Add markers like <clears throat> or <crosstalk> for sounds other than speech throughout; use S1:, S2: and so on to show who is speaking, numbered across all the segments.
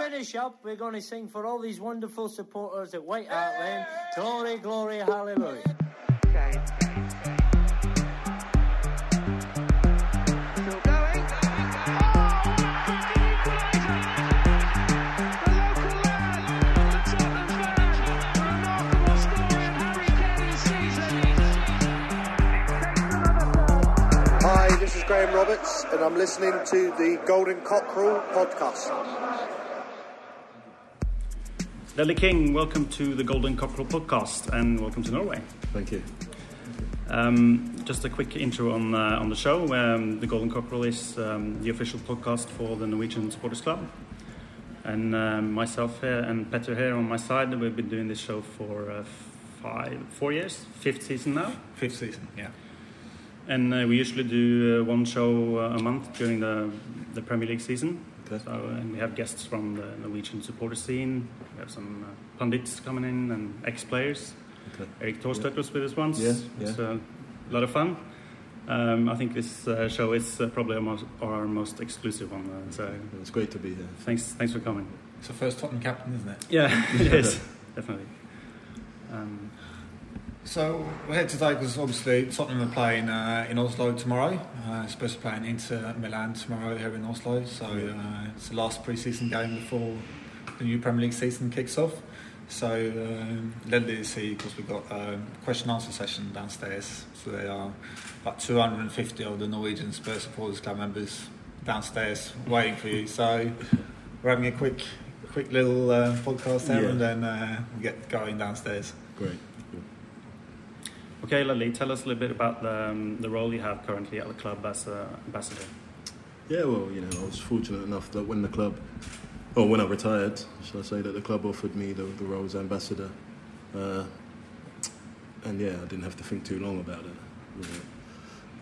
S1: finish up, we're going to sing for all these wonderful supporters at White Hart Lane. Glory, glory, hallelujah.
S2: Still going. Oh, the equaliser. The local lad, the Tottenham fan. Remarkable story Harry Kane's season.
S3: Hi, this is Graham Roberts, and I'm listening to the Golden Cockerel podcast.
S4: Ledley King, welcome to the Golden Cockerel podcast and welcome to Norway.
S5: Thank you.
S4: Um, just a quick intro on uh, on the show. Um, the Golden Cockerel is um, the official podcast for the Norwegian Supporters Club, and um, myself here and Petter here on my side. We've been doing this show for uh, five, four years, fifth season now,
S5: Fifth season, yeah.
S4: and uh, we usually do uh, one show uh, a month during the the Premier League season.
S5: Okay.
S4: So, and we have guests from the Norwegian supporter scene. We have some uh, pundits coming in and ex-players.
S5: Okay.
S4: Erik Thorstvedt was with us once.
S5: Yeah,
S4: It's
S5: yeah.
S4: a lot of fun. Um, I think this uh, show is uh, probably our most, our most exclusive one. Uh, so
S5: It's great to be here.
S4: thanks, thanks for coming.
S6: It's the first Tottenham captain, isn't it?
S4: Yeah, <laughs> it is <laughs> definitely. Um,
S6: So we're here today because obviously Tottenham are playing uh, in Oslo tomorrow. Uh, supposed to play in Inter Milan tomorrow here in Oslo. So uh, it's the last pre-season game before the new Premier League season kicks off. So um, Ledley is here because we've got a question answer session downstairs. So there are about 250 of the Norwegian Spurs supporters club members downstairs waiting for you. So we're having a quick, quick little uh, podcast there,
S5: Yeah.
S6: and then uh, we get going downstairs.
S5: Great.
S4: Okay, Ledley, tell us a little bit about the, um, the role you have currently at the club as uh, ambassador.
S5: Yeah, well, you know, I was fortunate enough that when the club, or when I retired, shall I say, that the club offered me the, the role as ambassador. Uh, and yeah, I didn't have to think too long about it. You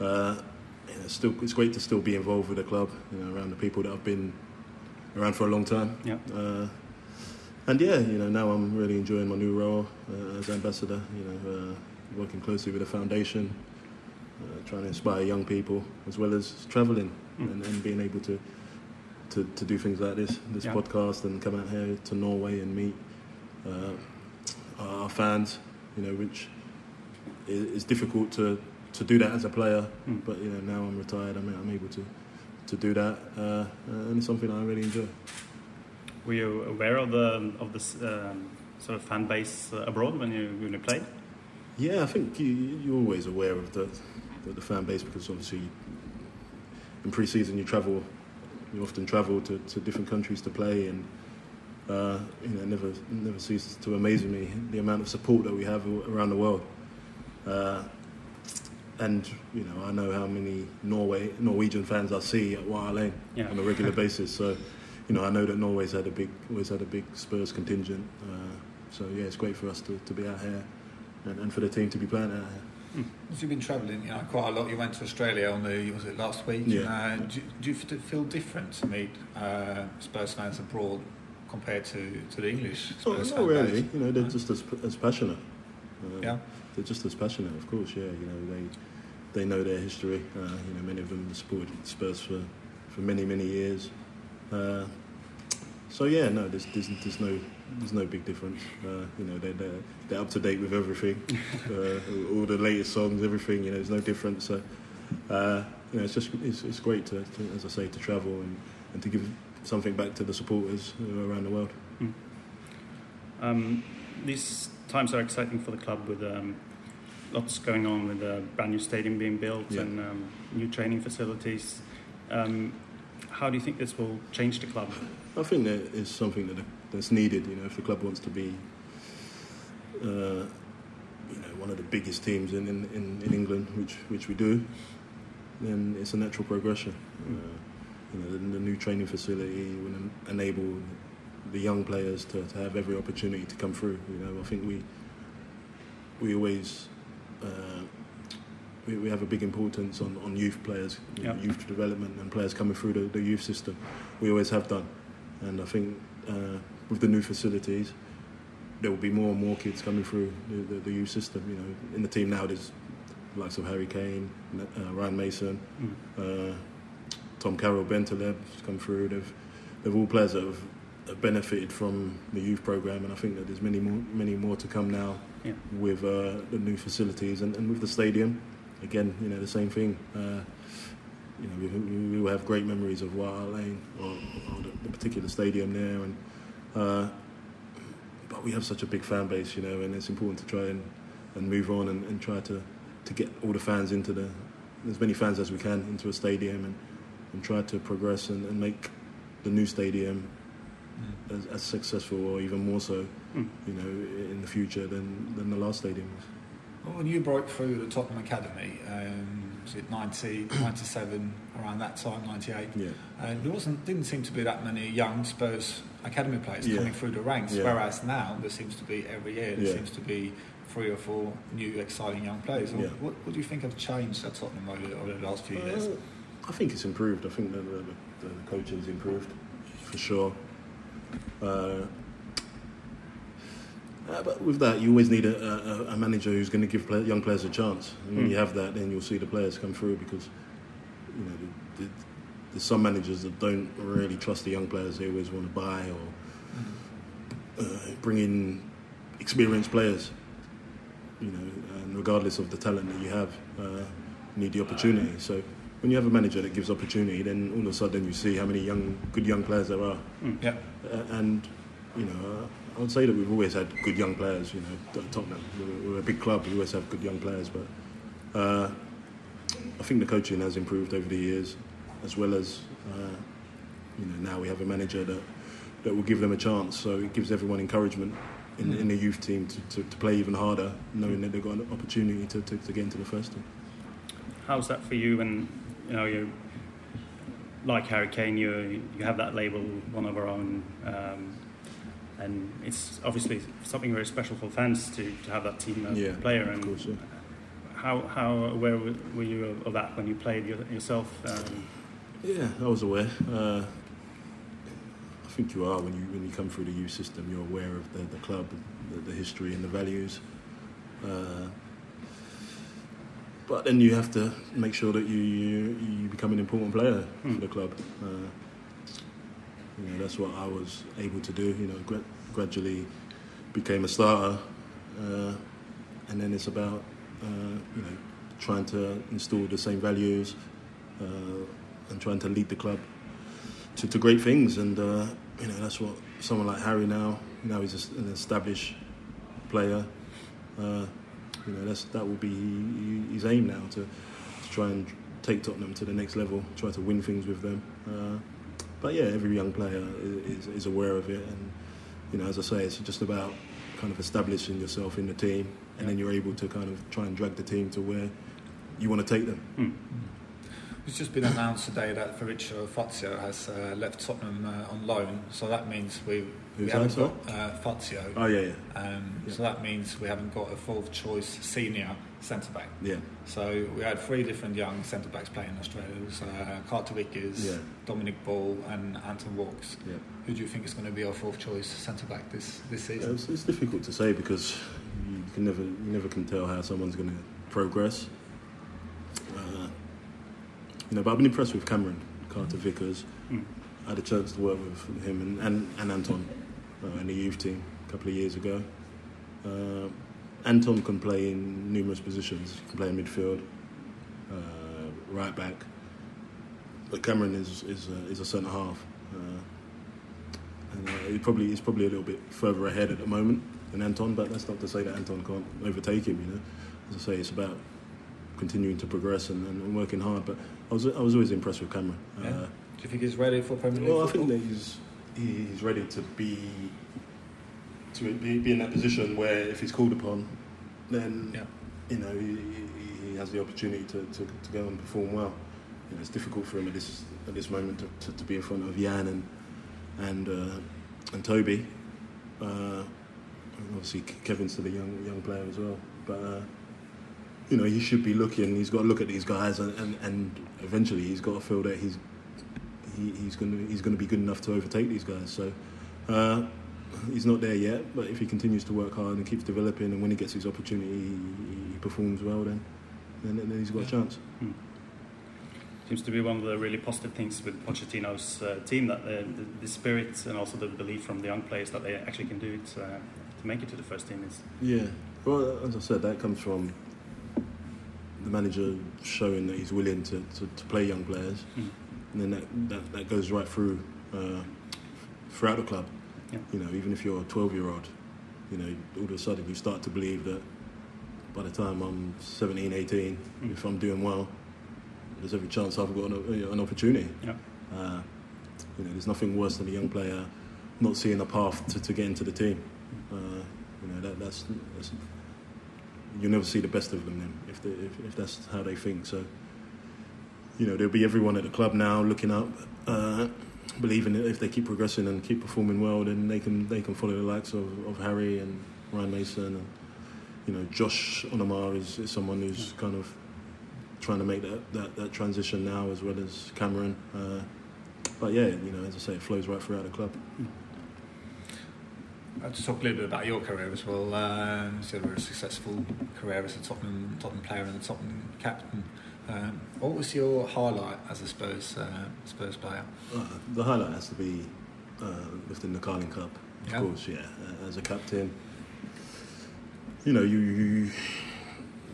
S5: know. uh, yeah, it's still, it's great to still be involved with the club, you know, around the people that I've been around for a long time.
S4: Yeah.
S5: Uh, and yeah, you know, now I'm really enjoying my new role uh, as ambassador. You know, uh, working closely with the foundation, uh, trying to inspire young people as well as travelling
S4: Mm.
S5: and, and being able to, to to do things like this, this
S4: Yeah.
S5: podcast, and come out here to Norway and meet uh, our fans. You know, which is, is difficult to to do that as a player,
S4: Mm.
S5: but you know, now I'm retired, I'm, I'm able to to do that, uh, and it's something I really enjoy.
S4: Were you aware of the of this um, sort of fan base uh, abroad when you when you played?
S5: Yeah, I think you, you're always aware of the, the, the fan base because obviously in pre-season you travel, you often travel to, to different countries to play, and uh, you know, it never never ceases to amaze me the amount of support that we have around the world. Uh, and you know, I know how many Norway Norwegian fans I see at White Lane
S4: Yeah.
S5: on a regular <laughs> basis. So, you know, I know that Norway's had a big always had a big Spurs contingent. Uh, so yeah, it's great for us to, to be out here and, and for the team to be playing out here.
S6: So you've been travelling, you know, quite a lot. You went to Australia on the was it last week?
S5: Yeah.
S6: Uh, do, do you feel different to meet uh, Spurs fans abroad compared to, to the English
S5: Oh,
S6: Spurs
S5: not really. You know, they're
S6: No?
S5: just as, as passionate. Uh,
S6: Yeah.
S5: They're just as passionate, of course. Yeah, you know, they they know their history. Uh, you know, many of them have supported Spurs for, for many many years. Uh, so yeah, no, there's, there's there's no there's no big difference. Uh, you know, they're, they're they're up to date with everything, <laughs> uh, all the latest songs, everything. You know, there's no difference. So, uh, you know, it's just it's, it's great to, to, as I say, to travel and, and to give something back to the supporters around the world.
S4: Um, these times are exciting for the club with um, lots going on with a brand new stadium being built
S5: Yeah.
S4: and um, new training facilities. Um, how do you think this will change the club?
S5: I think that is something that that's needed. You know, if the club wants to be, uh, you know, one of the biggest teams in, in, in, in England, which which we do, then it's a natural progression. Uh, you know, the, the new training facility will enable the young players to, to have every opportunity to come through. You know, I think we we always. Uh, we, we have a big importance on, on youth players, you know, youth development, and players coming through the, the youth system. We always have done, and I think uh, with the new facilities, there will be more and more kids coming through the, the, the youth system. You know, in the team now, there's the likes of Harry Kane, uh, Ryan Mason, uh, Tom Carroll, Bentaleb has come through. They've they've all players that have have benefited from the youth program, and I think that there's many more, many more to come now
S4: Yeah.
S5: with uh, the new facilities and, and with the stadium. Again, you know, the same thing. Uh, you know, we, we we will have great memories of Hart Lane or, or the, the particular stadium there, and uh, but we have such a big fan base, you know, and it's important to try and, and move on and, and try to, to get all the fans into the as many fans as we can into a stadium and, and try to progress and, and make the new stadium as, as successful or even more so,
S4: Mm.
S5: you know, in the future than, than the last stadium was.
S6: Well, when you broke through the Tottenham Academy, um, was it 90, <coughs> 97, around that time, 98?
S5: Yeah.
S6: And there wasn't didn't seem to be that many young Spurs academy players
S5: Yeah.
S6: coming through the ranks.
S5: Yeah.
S6: Whereas now there seems to be every year there
S5: Yeah.
S6: seems to be three or four new exciting young players.
S5: Yeah.
S6: What, what do you think have changed at Tottenham over, over the last few years?
S5: Uh, I think it's improved. I think the, the, the coaching's improved for sure. Uh, uh, but with that, you always need a, a, a manager who's going to give play, young players a chance. And when
S4: Mm.
S5: you have that, then you'll see the players come through because you know the, the, there's some managers that don't really trust the young players. They always want to buy or uh, bring in experienced players. You know, and regardless of the talent that you have, uh, you need the opportunity. So when you have a manager that gives opportunity, then all of a sudden you see how many young, good young players there are.
S6: Yeah.
S5: Uh, and you know, uh, I would say that we've always had good young players. You know, at Tottenham, we're, we're a big club. We always have good young players, but uh, I think the coaching has improved over the years, as well as uh, you know now we have a manager that that will give them a chance. So it gives everyone encouragement in, in the youth team to, to, to play even harder, knowing that they've got an opportunity to, to, to get into the first team.
S4: How's that for you? And you know, you like Harry Kane, you you have that label, one of our own, um, and it's obviously something very special for fans to, to have that team uh,
S5: Yeah,
S4: player. And
S5: course, yeah.
S4: how how aware were were you of, of that when you played yourself? Um,
S5: Yeah, I was aware. Uh, I think you are when you when you come through the youth system. You're aware of the, the club, the, the history, and the values. Uh, but then you have to make sure that you you, you become an important player
S4: Hmm.
S5: for the club. Uh, you know, that's what I was able to do. You know, gra- gradually became a starter, uh, and then it's about uh, you know trying to install the same values uh, and trying to lead the club to, to great things. And uh, you know that's what someone like Harry now. Now he's an established player. Uh, you know that's that will be his aim now to, to try and take Tottenham to the next level. Try to win things with them. Uh, but yeah, every young player is, is, aware of it, and you know, as I say, it's just about kind of establishing yourself in the team, and then you're able to kind of try and drag the team to where you want to take them.
S4: hmm.
S6: It's just been announced today that Fabrizio Fazio has uh, left Tottenham uh, on loan, so that means we, we haven't got uh, Fazio.
S5: Oh yeah, yeah,
S6: Um,
S5: Yeah.
S6: So that means we haven't got a fourth choice senior centre back.
S5: yeah.
S6: So we had three different young centre backs playing in Australia. It was uh, Carter Vickers,
S5: Yeah.
S6: Dominic Ball, and Anton Walkes.
S5: yeah.
S6: Who do you think is going to be our fourth choice centre back this this season?
S5: It's, it's difficult to say because you can never you never can tell how someone's going to progress. Uh, you know, but I've been impressed with Cameron Carter Vickers.
S4: Mm.
S5: I had a chance to work with him and, and, and Anton uh, in the youth team a couple of years ago. Uh, Anton can play in numerous positions. He can play in midfield, uh, right back. But Cameron is is a, is a centre half. Uh, and uh, he probably he's probably a little bit further ahead at the moment than Anton, but that's not to say that Anton can't overtake him. You know, as I say, it's about continuing to progress and, and working hard. But I was I was always impressed with Cameron.
S6: Yeah.
S5: Uh,
S6: do you think he's ready for Premier League
S5: well, I think that he's he's ready to be to be, be in that position where if he's called upon, then
S6: Yeah.
S5: you know he, he, he has the opportunity to, to, to go and perform well. You know, it's difficult for him at this at this moment to, to, to be in front of Jan and and uh, and Toby. Uh, obviously, Kevin's still a young young player as well, but. You know, he should be looking. He's got to look at these guys, and, and, and eventually, he's got to feel that he's he, he's going to he's going to be good enough to overtake these guys. So uh, he's not there yet, but if he continues to work hard and keeps developing, and when he gets his opportunity, he, he performs well, then then, then he's got a chance.
S4: seems to be one of the really positive things with Pochettino's uh, team that the, the, the spirit and also the belief from the young players that they actually can do it uh, to make it to the first team is
S5: Yeah, well, as I said, that comes from the manager showing that he's willing to, to, to play young players,
S4: Mm.
S5: and then that, that, that goes right through uh, throughout the club.
S4: Yeah.
S5: You know, even if you're a 12 year old, you know, all of a sudden you start to believe that by the time I'm 17, 18,
S4: Mm.
S5: if I'm doing well, there's every chance I've got an, an opportunity.
S4: yeah.
S5: Uh, you know, there's nothing worse than a young player not seeing a path to, to get into the team. Uh, you know, that, that's, that's you'll never see the best of them then if, they, if, if that's how they think. So, you know, there'll be everyone at the club now looking up, uh, believing that if they keep progressing and keep performing well, then they can they can follow the likes of, of Harry and Ryan Mason and you know Josh Onomah is, is someone who's kind of trying to make that, that, that transition now as well as Cameron. Uh, but yeah, you know, as I say, it flows right throughout the club.
S6: Uh, to talk a little bit about your career as well. Uh, you had a very successful career as a Tottenham Tottenham player and a Tottenham captain. Um, what was your highlight as a Spurs uh, Spurs player?
S5: Uh, the highlight has to be uh, lifting the Carling Cup, of
S6: Yeah.
S5: course. Yeah, uh, as a captain, you know, you you,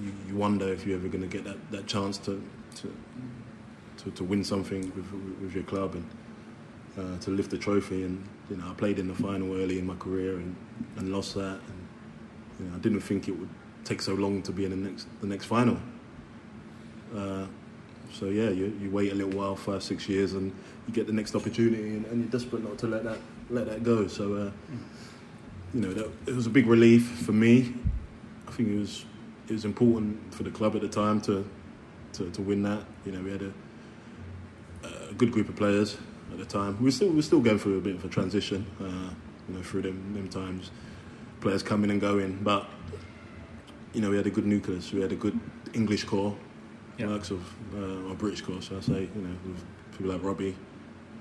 S5: you, you wonder if you're ever going to get that, that chance to to, to to win something with with your club and uh, to lift the trophy. And you know, I played in the final early in my career and, and lost that. And you know, I didn't think it would take so long to be in the next the next final. Uh, so yeah, you, you wait a little while, five, six years, and you get the next opportunity, and, and you're desperate not to let that let that go. So uh, you know, that, it was a big relief for me. I think it was it was important for the club at the time to to, to win that. You know, we had a, a good group of players at the time. We were still we were still going through a bit of a transition. Uh, you know, through them them times, players coming and going, but you know, we had a good nucleus. We had a good English core
S4: Yeah.
S5: works of uh, or British course, I say, you know, with people like Robbie,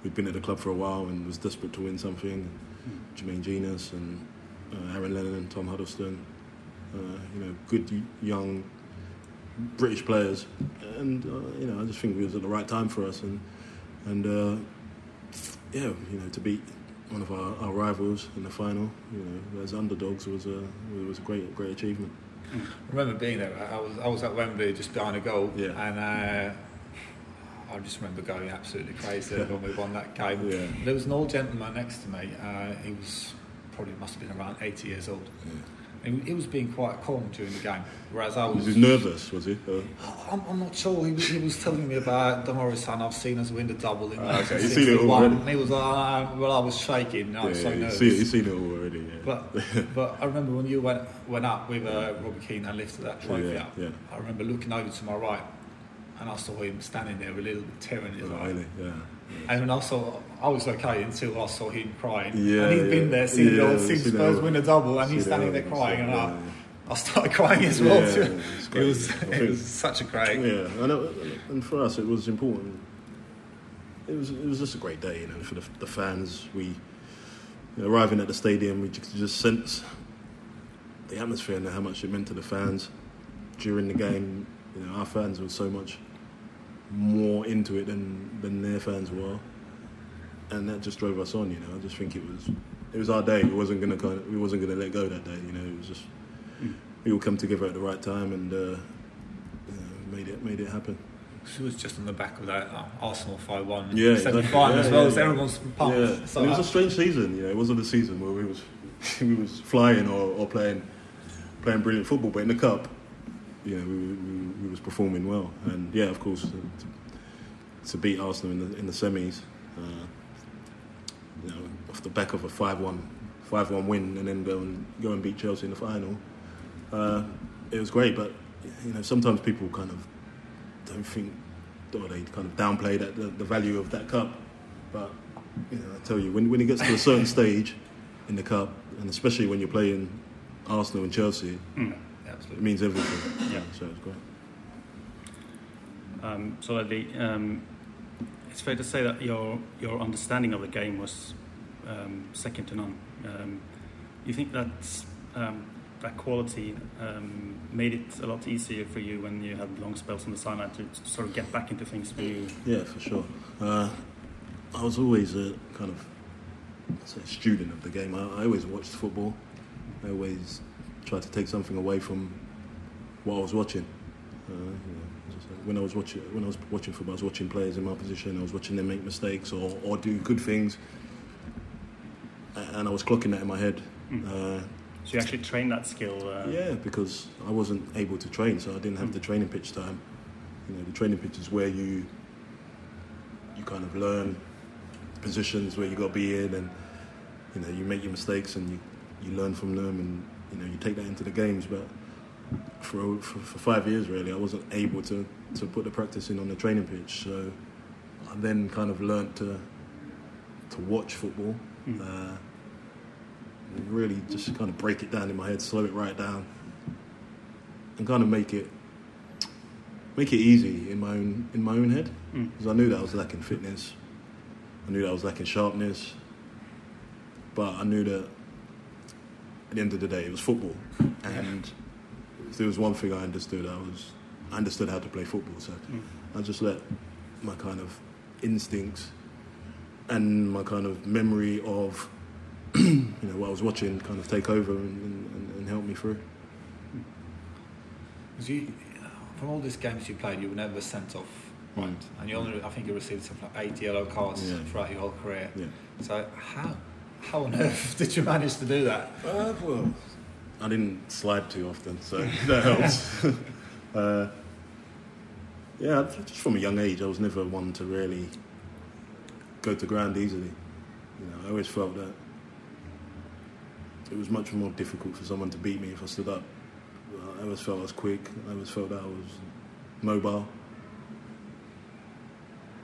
S5: who'd been at the club for a while and was desperate to win something, Jermaine Jenas and uh, Aaron Lennon and Tom Huddlestone, uh, you know, good young British players, and uh, you know, I just think it was at the right time for us, and and uh, yeah, you know, to beat one of our, our rivals in the final, you know, as underdogs was a was a great great achievement.
S6: I remember being there. I was I was at Wembley just behind a goal,
S5: Yeah.
S6: and uh, I just remember going absolutely crazy <laughs> when we won that game.
S5: Yeah.
S6: There was an old gentleman next to me. Uh, he was probably must have been around 80 years old. And he was being quite calm during the game, whereas I
S5: Was
S6: was.
S5: he nervous? Was he? Uh,
S6: I'm, I'm not sure. He, was- he was telling me about son. I've seen us win the double in
S5: Ah, okay. Seen it
S6: 1961.
S5: already.
S6: And he was like, "Ah," well, I was shaking. I was so
S5: yeah,
S6: nervous.
S5: you've seen, seen it already. Yeah.
S6: But <laughs> but I remember when you went went up with uh, Robbie Keane and lifted that trophy
S5: Yeah,
S6: up.
S5: yeah.
S6: I remember looking over to my right, and I saw him standing there, a little bit tearing his
S5: Oh,
S6: eye.
S5: really? Yeah.
S6: And when I saw, I was okay until I saw him crying.
S5: Yeah,
S6: and he's been there since,
S5: Yeah,
S6: since Spurs win a double, and he's standing there crying, and
S5: yeah,
S6: I. I started crying as well.
S5: Yeah,
S6: too. <laughs> it was it was such a great.
S5: Yeah, I know, and for us it was important. It was it was just a great day, you know, for the, the fans. We arriving at the stadium, we just, just sense the atmosphere and how much it meant to the fans during the game. You know, our fans were so much more into it than than their fans were, and that just drove us on. You know, I just think it was it was our day. We wasn't gonna kind of, we wasn't gonna let go that day. You know, it was just we all come together at the right time and uh, made it made it happen.
S6: She was just on the back of that uh, Arsenal 5 1
S5: Yeah,
S6: semi
S5: exactly.
S6: final
S5: Yeah,
S6: as well,
S5: yeah,
S6: so
S5: yeah.
S6: everyone's pumped.
S5: Yeah,
S6: So
S5: it was a strange season. You know, it wasn't a season where we was <laughs> we was flying or, or playing playing brilliant football, but in the cup, you know, we, we, we was performing well. And yeah, of course, to, to beat Arsenal in the in the semis, uh, you know, off the back of a 5-1, 5-1 win, and then go and go and beat Chelsea in the final, uh, it was great. But you know, sometimes people kind of don't think, or they kind of downplay that the, the value of that cup. But you know, I tell you, when when it gets to a certain <laughs> stage in the cup, and especially when you're playing Arsenal and Chelsea,
S6: Yeah,
S5: it means everything.
S4: Yeah.
S5: So it's great.
S4: Um, so Ledley, um, it's fair to say that your your understanding of the game was um, second to none. Um, you think that's um, that quality um, made it a lot easier for you when you had long spells on the sideline to, to sort of get back into things for you.
S5: Yeah, for sure. Uh, I was always a kind of student of the game. I, I always watched football. I always tried to take something away from what I was watching. Uh, you know, like when I was watching when I was watching football, I was watching players in my position. I was watching them make mistakes or, or do good things, and I was clocking that in my head. Uh,
S4: So you actually train that skill. Uh,
S5: yeah, because I wasn't able to train, so I didn't have the training pitch time. You know, the training pitch is where you you kind of learn positions where you got to be in, and you know you make your mistakes and you, you learn from them, and you know you take that into the games. But for, for for five years, really, I wasn't able to to put the practice in on the training pitch. So I then kind of learnt to to watch football. Uh, and really just kind of break it down in my head, slow it right down, and kind of make it make it easy in my own in my own head
S4: Mm.
S5: because I knew that I was lacking fitness, I knew that I was lacking sharpness, but I knew that at the end of the day it was football, and if there was one thing I understood, I was I understood how to play football, so I just let my kind of instincts and my kind of memory of <clears throat> you know what I was watching kind of take over and, and, and help me through.
S6: 'Cause you, from all these games you played, you were never sent off, right?
S5: Mm.
S6: And you only, I think you received something like eight yellow cards
S5: Yeah.
S6: throughout your whole career.
S5: Yeah.
S6: So how, how on earth <laughs> did you manage to do that?
S5: Uh, well, I didn't slide too often, so <laughs> that helps. <laughs> uh, yeah, just from a young age, I was never one to really go to ground easily. You know, I always felt that it was much more difficult for someone to beat me if I stood up. I always felt I was quick. I always felt that I was mobile.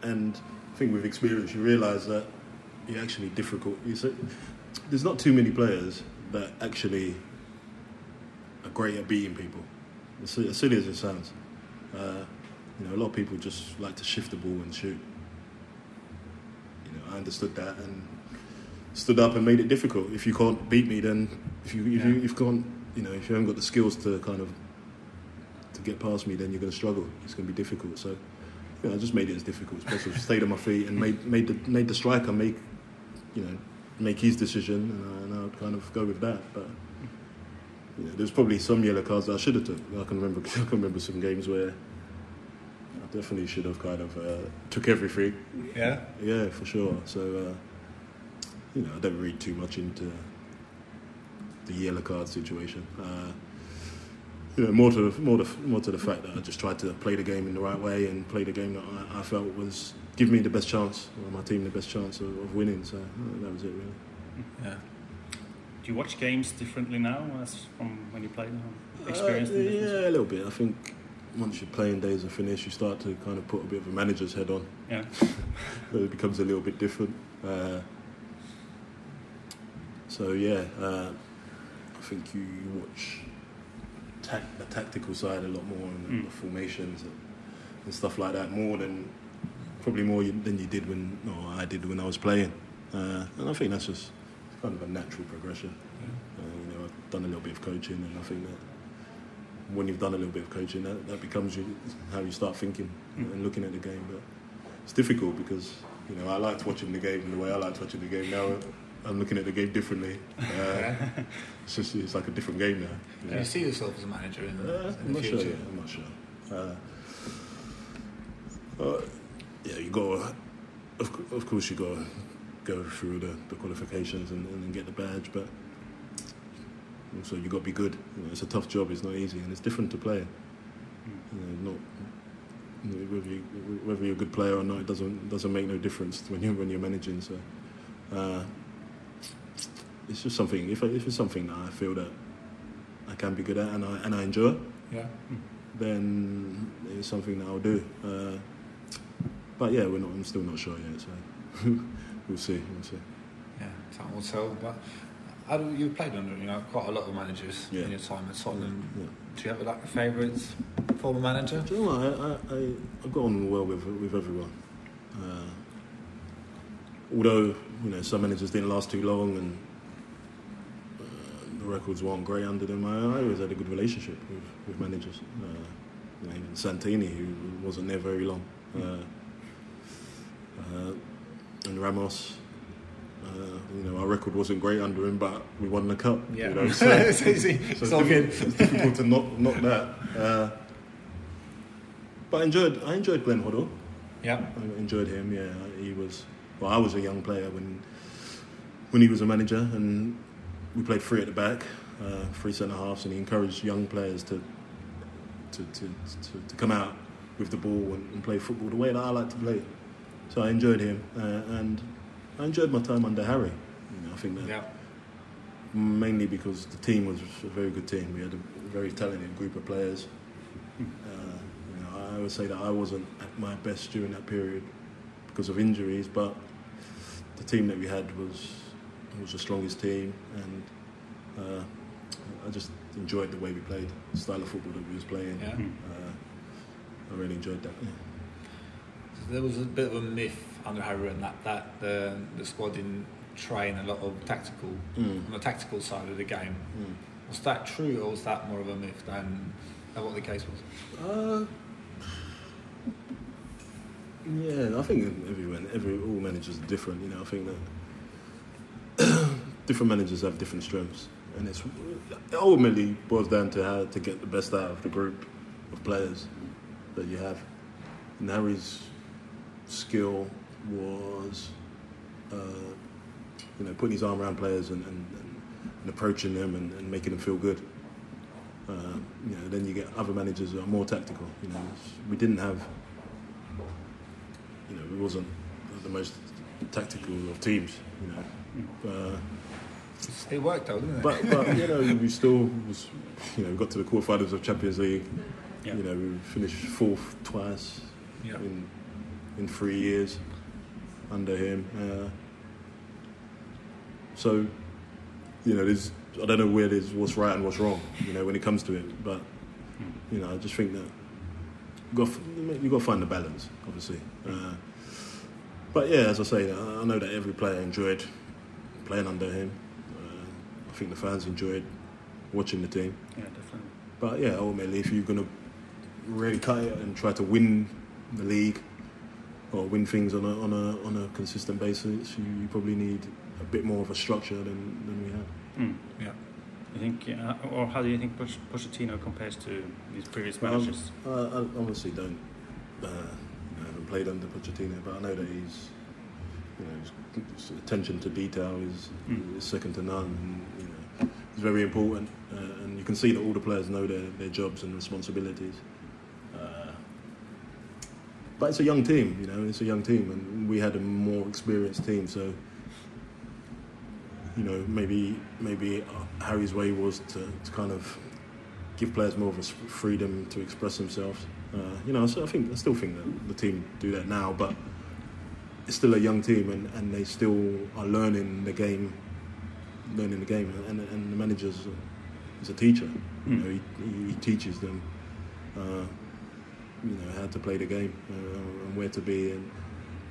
S5: And I think with experience, you realise that you're actually difficult. You say, there's not too many players that actually are great at beating people. As silly as, silly as it sounds, uh, you know, a lot of people just like to shift the ball and shoot. You know, I understood that and stood up and made it difficult. If you can't beat me, then if you if you if you can't, you know, if you haven't got the skills to kind of to get past me, then you're going to struggle. It's going to be difficult. So, you know, I just made it as difficult as possible. Stayed on my feet and made made the made the striker make, you know, make his decision, and, I, and I'd kind of go with that. But you know, there's probably some yellow cards that I should have took. I can remember <laughs> I can remember some games where I definitely should have kind of uh, took everything.
S6: Yeah.
S5: Yeah, for sure. So, uh, you know, I don't read too much into the yellow card situation. Uh, you know, more to the, more to, more to the fact that I just tried to play the game in the right way and play the game that I, I felt was give me the best chance, or my team the best chance of, of winning. So uh, that was it, really.
S6: Yeah.
S4: Do you watch games differently now as from when you played?
S5: Uh,
S4: the difference?
S5: yeah, a little bit. I think once your playing days are finished, you start to kind of put a bit of a manager's head on.
S4: Yeah. <laughs>
S5: it becomes a little bit different. Uh, so yeah, uh, I think you, you watch tac- the tactical side a lot more and
S4: Mm.
S5: the formations and, and stuff like that more than probably more than you did when no I did when I was playing. Uh, and I think that's just kind of a natural progression. Uh, you know, I've done a little bit of coaching, and I think that when you've done a little bit of coaching, that, that becomes you, how you start thinking and looking at the game. But it's difficult because you know I liked watching the game and the way I liked watching the game. Now I'm looking at the game differently. Uh, <laughs> it's just it's like a different game now.
S6: Do you see yourself as a manager in,
S5: Uh,
S6: in
S5: I'm
S6: the
S5: not sure.
S6: future?
S5: Yeah, I'm not sure. You got. Of, of course, you got to go through the, the qualifications and, and get the badge, but also you got to be good. You know, it's a tough job. It's not easy, and it's different to play. You know, not whether you, whether you're a good player or not, it doesn't doesn't make no difference when you when you're managing. So. Uh, it's just something. If, I, if it's something that I feel that I can be good at and I and I enjoy,
S6: Yeah.
S5: then it's something that I'll do. Uh, but yeah, we're not. I'm still not sure yet. So <laughs> we'll see. We'll see.
S6: Yeah, time will tell. But how do you played under you know quite a lot of managers
S5: Yeah.
S6: in your time at Tottenham?
S5: Yeah.
S6: Do you have like a favourite former manager?
S5: Do you know what? I, I, I, got on well with with everyone. Uh, although you know some managers didn't last too long, and uh, records weren't great under them. I, I always had a good relationship with, with managers. Uh, you know, even Santini, who wasn't there very long, uh, uh, and Ramos. Uh, you know, our record wasn't great under him, but we won the cup.
S6: Yeah,
S5: You know, <laughs> so,
S6: it's easy.
S5: so
S6: It's
S5: it's,
S6: all good.
S5: difficult, it's difficult to knock, knock that. Uh, but I enjoyed I enjoyed Glenn Hoddle.
S6: Yeah,
S5: I enjoyed him. Yeah, he was. Well, I was a young player when when he was a manager, and we played three at the back, uh, three centre halves, and he encouraged young players to to, to, to, to come out with the ball and, and play football the way that I like to play. So I enjoyed him, uh, and I enjoyed my time under Harry. You know, I think that
S6: yeah,
S5: mainly because the team was a very good team. We had a very talented group of players. Uh, you know, I always say that I wasn't at my best during that period because of injuries, but the team that we had was was the strongest team, and uh, I just enjoyed the way we played, the style of football that we was playing.
S6: yeah.
S5: Uh, I really enjoyed that. Yeah.
S6: There was a bit of a myth under Harry that that the the squad didn't train a lot of tactical
S5: Mm.
S6: on the tactical side of the game.
S5: Mm.
S6: Was that true, or was that more of a myth than, than what the case was?
S5: Uh, yeah, I think everyone, every all managers are different. You know, I think that <coughs> different managers have different strengths, and it's it ultimately boils down to how to get the best out of the group of players that you have. And Harry's skill was, uh, you know, putting his arm around players and, and, and, and approaching them and, and making them feel good. Uh, you know, then you get other managers who are more tactical. You know, we didn't have, you know, we wasn't the most tactical of teams. You know, uh,
S6: It worked though, didn't it?
S5: but but you know, we still was, you know, we got to the quarterfinals of Champions League.
S4: Yeah.
S5: You know, we finished fourth twice
S6: yeah.
S5: in in three years under him. Uh, so, you know, there's I don't know where there's what's right and what's wrong. You know, when it comes to it, but you know, I just think that you got you got to find the balance, obviously. Uh, but yeah, as I say, I I know that every player enjoyed playing under him. Uh, I think the fans enjoyed watching the team.
S4: Yeah, definitely.
S5: But yeah, ultimately, if you're going to really cut it and try to win the league or win things on a on a on a consistent basis, you, you probably need a bit more of a structure than, than we had.
S4: Mm.
S6: yeah.
S4: You think, yeah, or how do you think Poch- Pochettino compares to these previous
S5: Um,
S4: managers?
S5: I, I obviously don't. Uh, I haven't played under Pochettino, but I know that he's, you know, his, his attention to detail is,
S4: Mm.
S5: is second to none. And, you know, it's very important, uh, and you can see that all the players know their, their jobs and responsibilities. Uh, but it's a young team, you know. It's a young team, and we had a more experienced team, so. You know, maybe maybe Harry's way was to, to kind of give players more of a freedom to express themselves. Uh, you know, so I think I still think that the team do that now, but it's still a young team, and, and they still are learning the game, learning the game, and, and the manager's is a teacher. You know, he, he teaches them, uh, you know, how to play the game uh, and where to be, and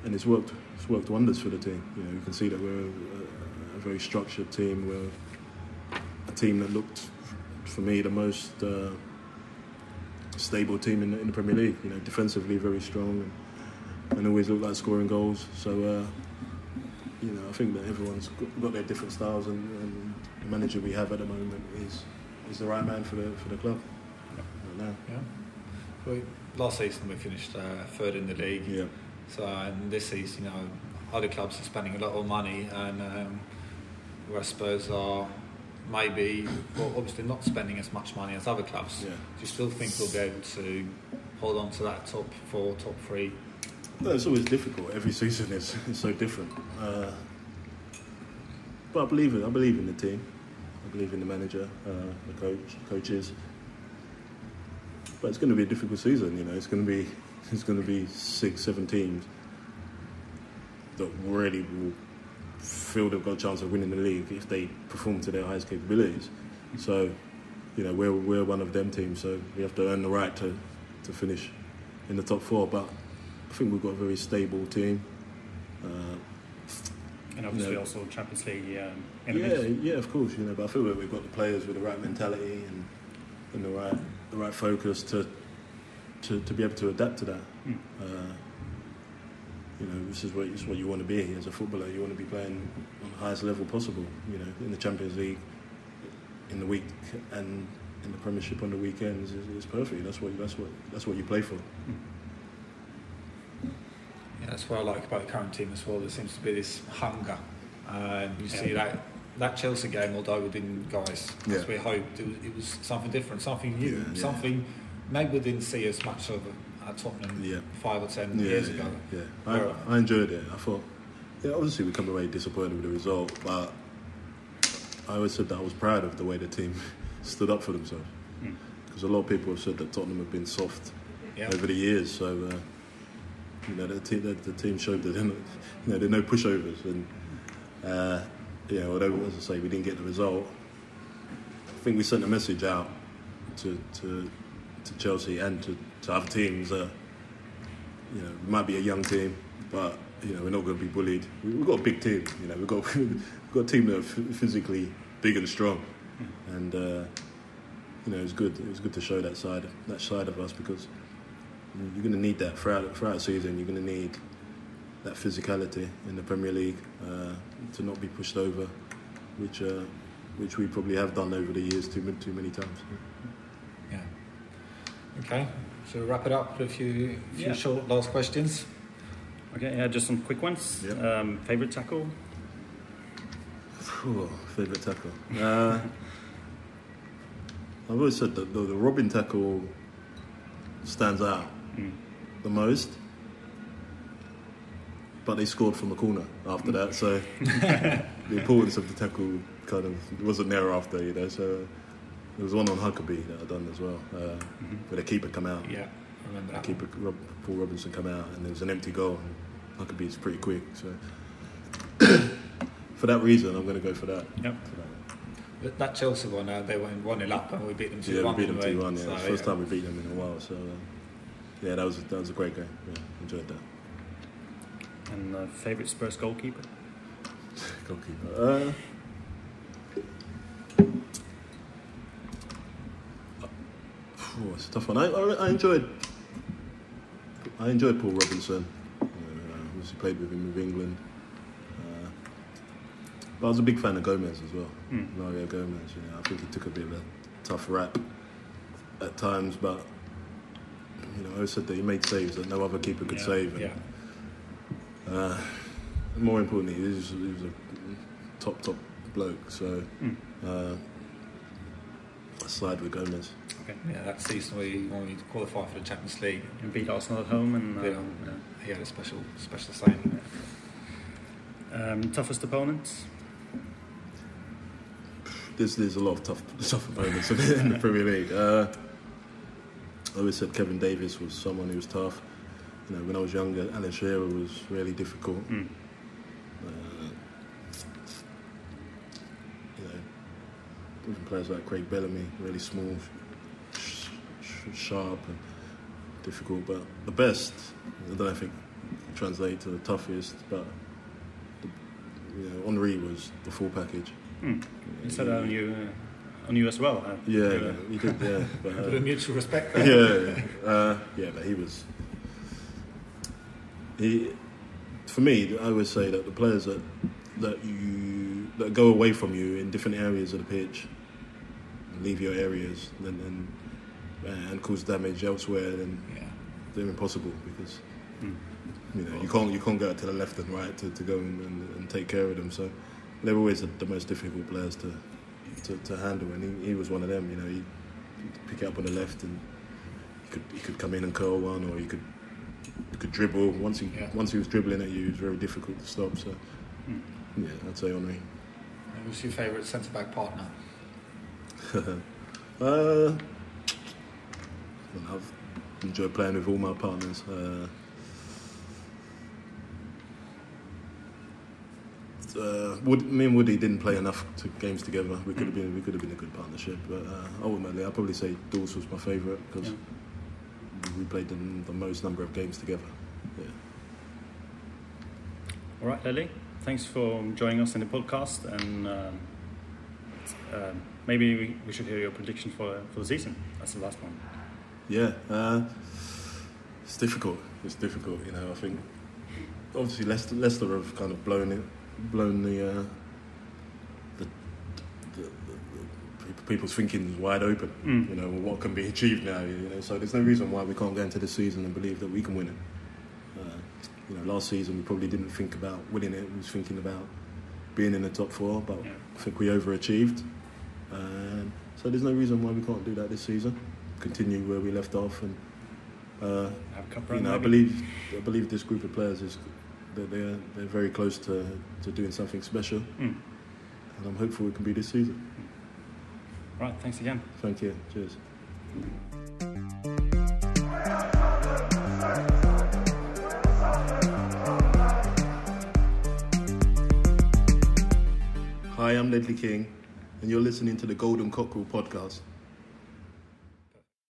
S5: and it's worked. It's worked wonders for the team. You know, you can see that we're a, a very structured team. We're a team that looked, for me, the most uh, stable team in the, in the Premier League. You know, defensively very strong, and, and always looked like scoring goals. So, uh, you know, I think that everyone's got, their different styles, and, and the manager we have at the moment is is the right man for the for the club right now.
S6: Yeah. Well, last season we finished uh, third in the league.
S5: Yeah.
S6: So and this season, you know, other clubs are spending a lot of money, and um, where Spurs are maybe, well, obviously not spending as much money as other clubs.
S5: Yeah.
S6: Do you still think we'll be able to hold on to that top four, top three?
S5: No, it's always difficult. Every season is, <laughs> is so different. Uh, but I believe it. I believe in the team. I believe in the manager, uh, the coach, coaches. But it's going to be a difficult season. You know, it's going to be it's going to be six, seven teams that really will feel they've got a chance of winning the league if they perform to their highest capabilities. So, you know, we're we're one of them teams. So we have to earn the right to to finish in the top four. But I think we've got a very stable team. Uh,
S4: And obviously
S5: Yeah.
S4: also Champions League um,
S5: Yeah,
S4: enemies.
S5: yeah, of course. You know, but I feel that we've got the players with the right mentality and, and the right the right focus to to, to be able to adapt to that.
S4: Mm.
S5: Uh, you know, this is what this is what you want to be as a footballer. You want to be playing on the highest level possible. You know, in the Champions League, in the week and in the Premiership on the weekends is, is perfect. That's what that's what that's what you play for.
S6: Yeah, that's what I like about the current team as well. There seems to be this hunger. Uh, you see
S4: Yeah.
S6: that that Chelsea game, although we didn't, guys,
S5: Yeah.
S6: as we hoped, it was, it was something different, something new,
S5: Yeah, yeah.
S6: something maybe we didn't see as much of at Tottenham
S5: Yeah.
S6: five or ten
S5: Yeah,
S6: years
S5: yeah,
S6: ago.
S5: Yeah,
S6: Where-
S5: I, I enjoyed it. I thought, yeah, obviously we come away disappointed with the result, but I always said that I was proud of the way the team <laughs> stood up for themselves.
S4: Mm.
S5: Because a lot of people have said that Tottenham have been soft
S6: Yeah.
S5: over the years, so uh, you know the team, the, the team showed that they're not, <laughs> you know, they're no pushovers, and uh, know, although as I say we didn't get the result, I think we sent a message out to to, to Chelsea and to, to other teams you know might be a young team, but you know we're not going to be bullied. We- We've got a big team, you know, we've got <laughs> we've got a team that are physically big and strong, and uh, you know it's good. It was good to show that side that side of us because you're going to need that throughout throughout the season. You're going to need that physicality in the Premier League uh, to not be pushed over, which uh, which we probably have done over the years too many, too many times.
S6: Yeah. Okay, so wrap it up with a few, few
S4: Yeah.
S6: short last questions.
S4: Okay, yeah, just some quick ones.
S5: Yeah.
S4: Um, favorite tackle?
S5: Phew, favorite tackle. Uh, <laughs> I've always said that the, the Robben tackle stands out
S4: Mm.
S5: the most, but they scored from the corner after that, so <laughs> the importance of the tackle kind of wasn't there after, you know. So there was one on Huckerby that I done as well, uh, where the keeper come out.
S6: Yeah, I remember
S5: The
S6: that.
S5: keeper Rob, Paul Robinson come out, and there was an empty goal. And Huckerby's pretty quick, so <coughs> for that reason, I'm going to go for that.
S4: Yep.
S6: But That Chelsea one, uh, they went 1 0 up and we beat them 2
S5: Yeah,
S6: 1.
S5: we beat them two one. Yeah,
S6: So,
S5: the first
S6: yeah.
S5: time we beat them in a while. So uh, yeah, that was that was a great game. Yeah, enjoyed that.
S4: And uh, favorite Spurs goalkeeper? <laughs>
S5: Goalkeeper. Uh, phew, it's a tough one. I, I, I enjoyed. I enjoyed Paul Robinson. Uh, obviously played with him with England. Uh, but I was a big fan of Gomez as well.
S4: Mm.
S5: Mario Gomez. You know, I think he took a bit of a tough rap at times, but you know, I always said that he made saves that no other keeper could
S4: Yeah,
S5: save. and,
S6: Yeah.
S5: Uh, more importantly, he was, he was a top, top bloke. So
S4: Mm.
S5: uh, I side with Gomez.
S4: Okay.
S6: Yeah, that season we, when we qualified for the Champions League,
S4: And beat Arsenal at home and uh,
S6: Yeah.
S4: yeah.
S6: he had a special special saying.
S4: Um, toughest opponents?
S5: There's, there's a lot of tough, <laughs> tough opponents in the Premier League. Uh, I always said Kevin Davies was someone who was tough. You know, when I was younger, Alan Shearer was really difficult.
S4: Mm.
S5: Uh, you know, even players like Craig Bellamy, really small, sh- sh- sharp, and difficult. But the best, I don't know if it translates to the toughest, but the, you know, Henry was the full package.
S4: Mm. He said that on you, uh, on you as well. Uh,
S5: Yeah,
S4: you, uh,
S5: he did. Yeah, <laughs> but,
S6: Bit of
S5: uh,
S6: mutual respect there.
S5: yeah, uh, yeah, but he was. He, for me, I always say that the players that that you that go away from you in different areas of the pitch, leave your areas, and and, and cause damage elsewhere, then
S6: Yeah.
S5: they're impossible because
S4: Mm.
S5: you know you can't you can't go out to the left and right to, to go and, and, and take care of them. So they're always the, the most difficult players to, to, to handle, and he, he was one of them. You know, he he'd pick it up on the left and he could he could come in and curl one, or he could could dribble. Once he
S6: Yeah.
S5: once he was dribbling at you, it was very difficult to stop. So
S4: Mm.
S5: yeah, I'd say Henry.
S6: Who's your favourite centre back partner? <laughs>
S5: Uh, well, I've enjoyed playing with all my partners. Uh, uh, Wood, me and Woody didn't play enough to, games together. We could have been we could have been a good partnership, but uh, ultimately I'd probably say Dawes was my favourite because
S4: Yeah.
S5: We played the, the most number of games together. Yeah.
S4: All right, Ledley. thanks for joining us in the podcast, and um, um, maybe we, we should hear your prediction for for the season. That's the last one.
S5: Yeah, uh, it's difficult. It's difficult. You know, I think obviously Leicester, Leicester have kind of blown it, blown the uh, the, the, the, the people's thinking is wide open.
S4: Mm.
S5: You know, what can be achieved now. You know, so there's no reason why we can't go into the season and believe that we can win it. Uh, you know, last season we probably didn't think about winning it. We was thinking about being in the top four, but
S4: Yeah.
S5: I think we overachieved. Um, so there's no reason why we can't do that this season. Continue where we left off, and uh,
S4: Have a cup
S5: you know, I believe I believe this group of players is that they're they're very close to, to doing something special,
S4: Mm.
S5: and I'm hopeful we can be this season.
S4: Right. Thanks again.
S5: Thank you. Cheers. Hi, I'm Ledley King, and you're listening to the Golden Cockerel podcast.